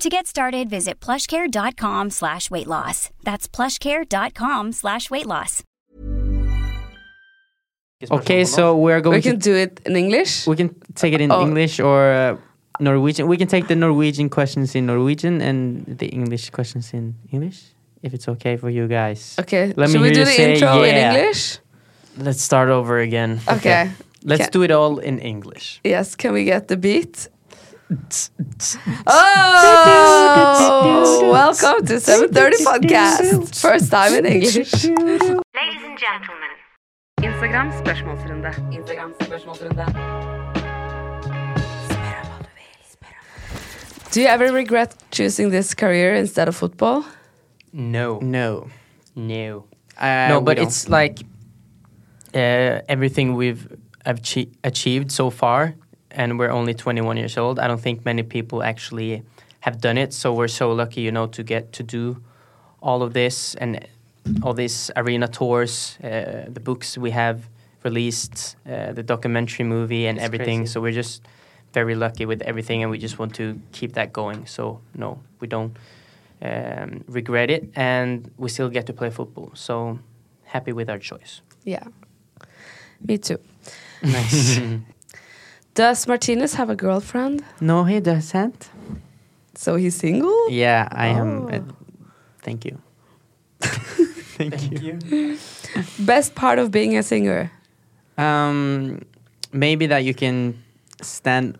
To get started, visit plushcare.com slash weight loss. That's plushcare.com slash weight loss. Okay, so we're going We can to do it in English. we can take it in Oh. English or uh, Norwegian. We can take the Norwegian questions in Norwegian and the English questions in English, if it's okay for you guys. Okay, Let should me we do the say intro in. English? Let's start over again. Okay. Let's Ca- do it all in English. Yes, can we get the beat? Oh, welcome to 730 podcast. First time in English. Ladies and gentlemen, Instagram spørsmålsrunde. Instagram spørsmålsrunde. Do you ever regret choosing this career instead of football? No. No. No. Uh, no, but it's like uh, everything we've achi- achieved so far, and we're only 21 years old. I don't think many people actually have done it. So we're so lucky, you know, to get to do all of this and all these arena tours, uh, the books we have released, uh, the documentary movie, and It's everything. crazy. So we're just very lucky with everything, and we just want to keep that going. So no, we don't um, regret it, and we still get to play football. So happy with our choice. Yeah. Me too. Nice. Does Martinus have a girlfriend? no, he doesn't. So he's single? Yeah, I am. Oh. Uh, thank you. thank, you. Best part of being a singer? Um, maybe that you can stand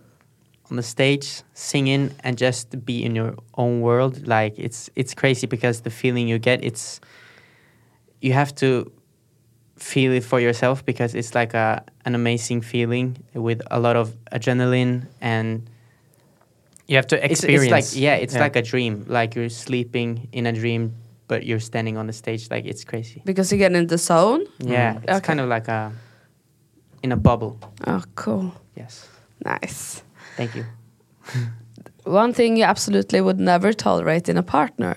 on the stage singing and just be in your own world. Like it's it's crazy because the feeling you get, it's you have to feel it for yourself because it's like a an amazing feeling with a lot of adrenaline and You have to experience. it's like yeah, it's like a dream. Like you're sleeping in a dream, but you're standing on the stage. Like it's crazy. Because you get in the zone? Yeah, it's mm. Okay. kind of like a in a bubble. Oh, cool. Yes. Nice. Thank you. One thing you absolutely would never tolerate in a partner.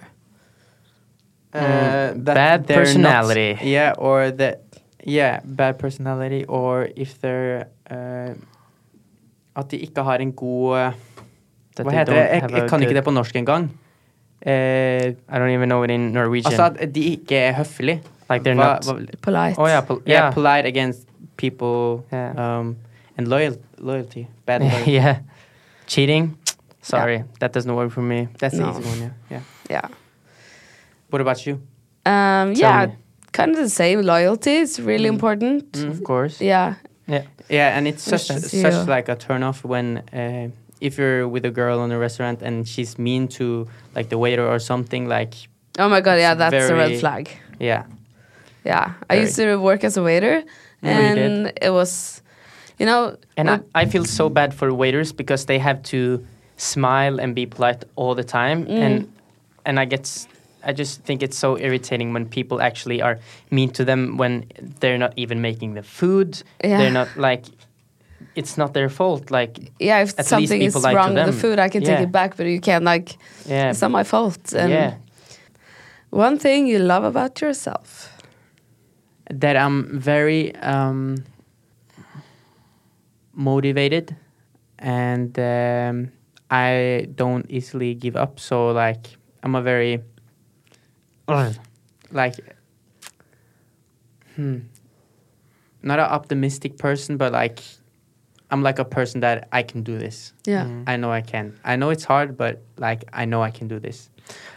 Uh, Mm, bad personality. not- yeah, or that yeah, bad personality, or if they're uh, At de ikke har en god uh, Hva heter det? Jeg, jeg kan ikke det på norsk engang. Uh, I don't even know it in Norwegian. altså at de ikke er høflige. like they're Hva- not. hva- Polite. oh yeah, pol- yeah, yeah, polite against people Yeah. um, and loyal loyalty. Bad loyalty. yeah. Cheating. Sorry, that doesn't work for me. That's the No. easy one. Yeah. yeah. What about you? Um, yeah, me. kind of the same. Loyalty is really important. Of course. Yeah. Yeah. Yeah, and it's such such Yeah. like a turn off when uh, if you're with a girl in a restaurant and she's mean to like the waiter or something like Oh my god, yeah, that's a red flag. yeah Yeah. I used to work as a waiter you and it was you know And I, I feel so bad for waiters because they have to smile and be polite all the time, Mm. and and I get I just think it's so irritating when people actually are mean to them when they're not even making the food. Yeah. They're not like it's not their fault. Like yeah, if At something is people lie to wrong with the food, I can take it back, but you can't like yeah, it's not my fault. And yeah. one thing you love about yourself. that I'm very um, motivated and um, I don't easily give up. So like I'm a very like hmm, not an optimistic person, but like I'm like a person that I can do this. Yeah. I know I can. I know it's hard, but like I know I can do this.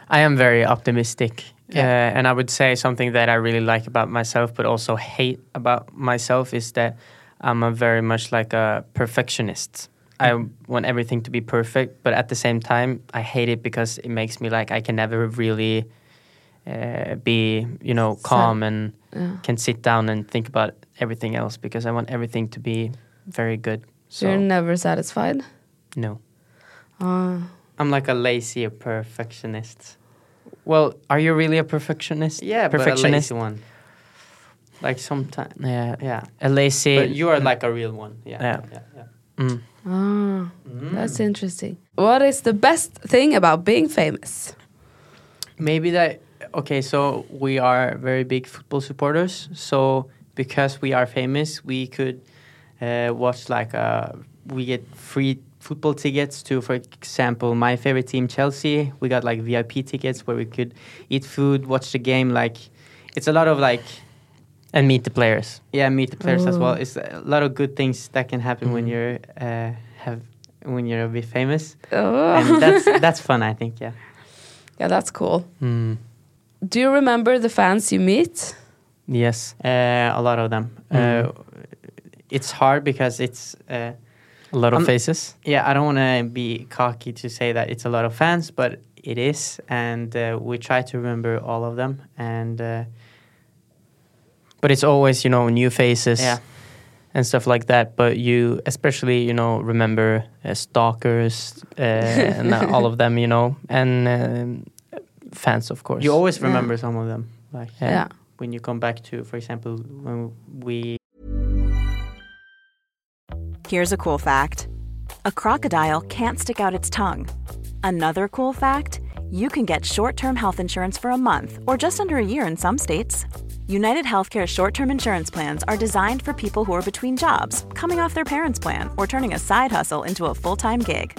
I am very optimistic. Yeah. Uh, and I would say something that I really like about myself, but also hate about myself, is that I'm a very much like a perfectionist. I want everything to be perfect, but at the same time, I hate it because it makes me like I can never really uh, be, you know, calm and Yeah. can sit down and think about everything else because I want everything to be very good. So You're never satisfied. no. Uh, I'm like a lazy perfectionist. Well, are you really a perfectionist? Yeah, but a perfectionist. lazy one. Like sometimes, Yeah, yeah. a lazy. But you are like a real one. Yeah. Yeah. yeah, yeah. Mm. ah, Mm. that's interesting. What is the best thing about being famous? Maybe that okay, so we are very big football supporters. So because we are famous, we could uh, watch like uh, we get free football tickets to, for example, my favorite team, Chelsea. We got like VIP tickets where we could eat food, watch the game. Like it's a lot of like and meet the players. yeah, meet the players as well. It's a lot of good things that can happen when Mhm. you're uh, have when you're a bit famous, Oh. and that's that's fun. I think yeah. yeah, that's cool. Mm. Do you remember the fans you meet? Yes, Uh, a lot of them. Mm. Uh, it's hard because it's uh, a lot of Um, faces. yeah. I don't want to be cocky to say that it's a lot of fans, but it is, and uh, we try to remember all of them. And uh, But it's always, you know, new faces yeah, and stuff like that. But you, especially, you know, remember uh, stalkers uh, and all of them, you know, and um, fans, of course. you always Yeah. remember some of them. Like Yeah. yeah. when you come back to, for example, when we Here's a cool fact a crocodile can't stick out its tongue. Another cool fact you can get short term health insurance for a month or just under a year in some states. United Healthcare short term insurance plans are designed for people who are between jobs, coming off their parents' plan, or turning a side hustle into a full time gig.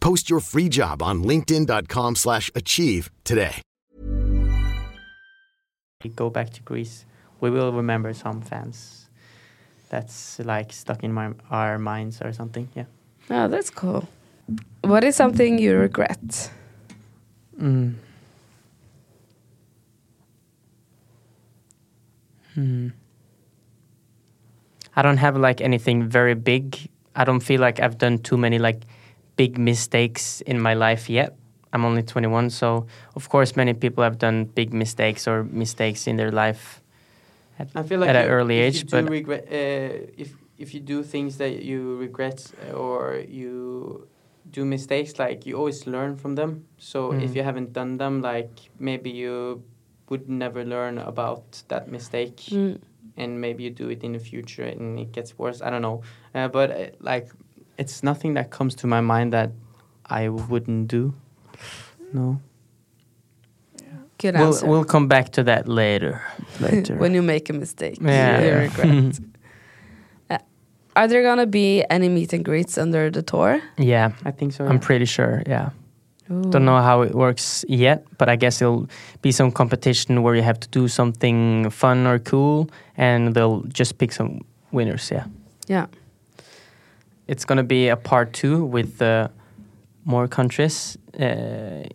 Post your free job on linkedin.com/achieve slash achieve today. go back to Greece, we will remember some fans. That's like stuck in my, our minds or something. Yeah. Oh, that's cool. What is something you regret? Mm. Hmm. I don't have like anything very big. I don't feel like I've done too many like big mistakes in my life yet. I'm only 21, so of course many people have done big mistakes or mistakes in their life at, I feel like at an early if age. you But regret, uh, if if you do things that you regret or you do mistakes, like you always learn from them. So if Mm. you haven't done them, like maybe you would never learn about that mistake, Mm. and maybe you do it in the future and it gets worse. I don't know, uh, but uh, like it's nothing that comes to my mind that I wouldn't do. No. Good we'll answer. we'll come back to that later. Later. when you make a mistake, Yeah. you regret. Uh, Are there gonna be any meet and greets under the tour? Yeah, I think so. I'm pretty sure. Yeah. Don't know how it works yet, but I guess it'll be some competition where you have to do something fun or cool, and they'll just pick some winners. Yeah, Yeah. It's gonna be a part two with uh, more countries uh,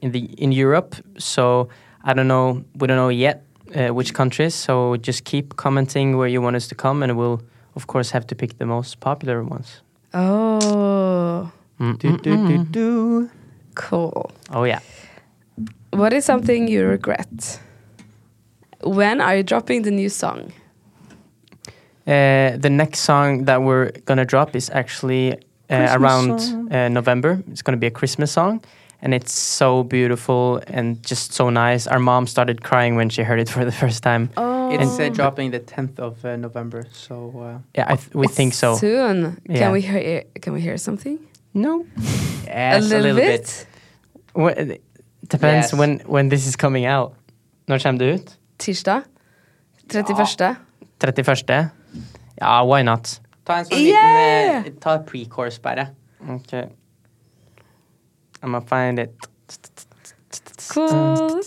in the in Europe. So I don't know. We don't know yet uh, which countries. So just keep commenting where you want us to come, and we'll of course have to pick the most popular ones. Oh, Mm, Do, mm, do, do, mm. do. cool. Oh yeah. What is something you regret? When are you dropping the new song? Uh, the next song that we're gonna drop is actually uh, around uh, November. It's gonna be a Christmas song, and it's so beautiful and just so nice. Our mom started crying when she heard it for the first time. Oh, It's uh, dropping the 10th of uh, November, so uh, Yeah, I th- we think so. soon. Yeah. Can we hear? Can we hear something? No, yes, a little, bit. Wh- it depends Yes. when when this is coming out. Når kommer det ut? Tirsdag. 31. 31. Ja, why not? Ta en sånn Yeah! liten uh, Ta pre-course, bare. Okay. I'm gonna find it. Cool.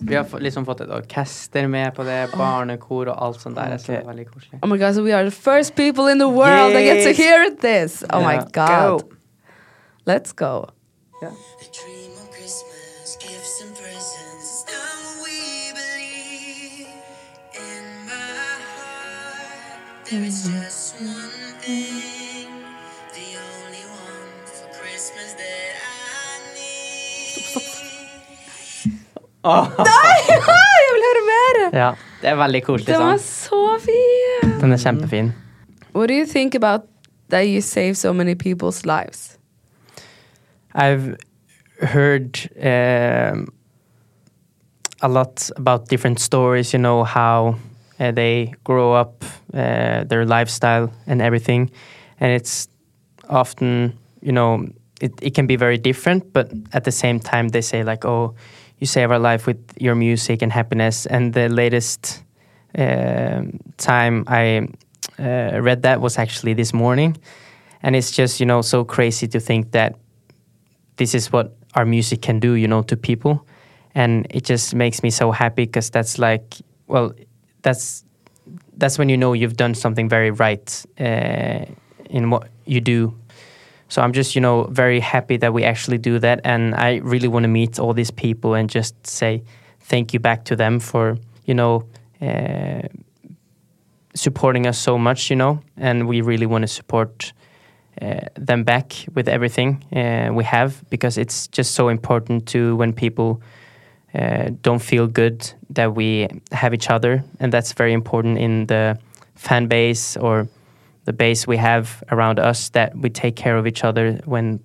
Vi har liksom fått et orkester med på det, barnekor og alt sånt der. Så det er veldig koselig. Oh my god, so we are the first people in the world that get to hear this. Oh my Yeah. god. Go. Let's go. dream there is just one thing, the only one for Christmas that I need. Jeg vil høre mer! Ja, Det er veldig koselig Den var sang. så fin. den er kjempefin. What do you think about that you save so many people's lives? I've heard um, a lot about different stories, you know, how uh, they grow up, uh, their lifestyle, and everything. And it's often, you know, it, it can be very different, but at the same time, they say, like, oh, you save our life with your music and happiness. And the latest um time I uh, read that was actually this morning. And it's just, you know, so crazy to think that this is what our music can do, you know, to people. And it just makes me so happy because that's like, well, that's that's when you know you've done something very right uh, in what you do. So I'm just, you know, very happy that we actually do that, and I really want to meet all these people and just say thank you back to them for, you know, uh, supporting us so much, you know, and we really want to support uh, them back with everything uh, we have because it's just so important to when people uh, don't feel good that we have each other. And that's very important in the fan base or the base we have around us that we take care of each other when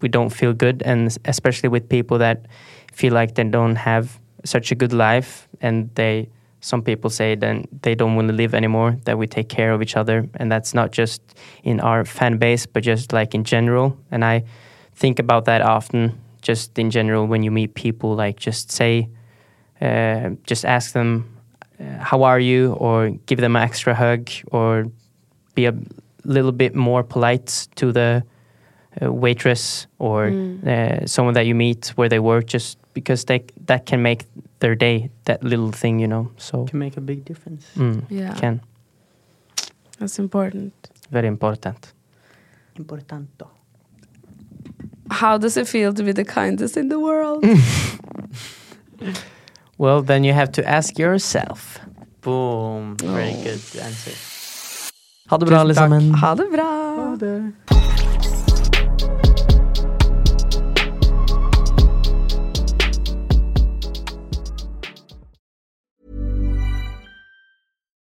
we don't feel good. And especially with people that feel like they don't have such a good life. And they some people say then they don't want to live anymore that we take care of each other. And that's not just in our fan base but just like in general. And i think about that often just in general when you meet people like just say uh, just ask them uh, how are you or give them an extra hug or be a little bit more polite to the uh, waitress or uh, someone that you meet where they work just because they that can make their day that little thing you know so Can make a big difference. mm, Yeah. can That's important. very important Importanto. How does it feel to be the kindest in the world? well then you have to ask yourself Boom. Very oh. good answer. ha det bra alle Tusen takk. sammen ha det bra.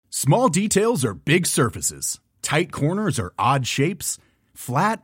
Small details are big surfaces. Tight corners are odd shapes. Flat,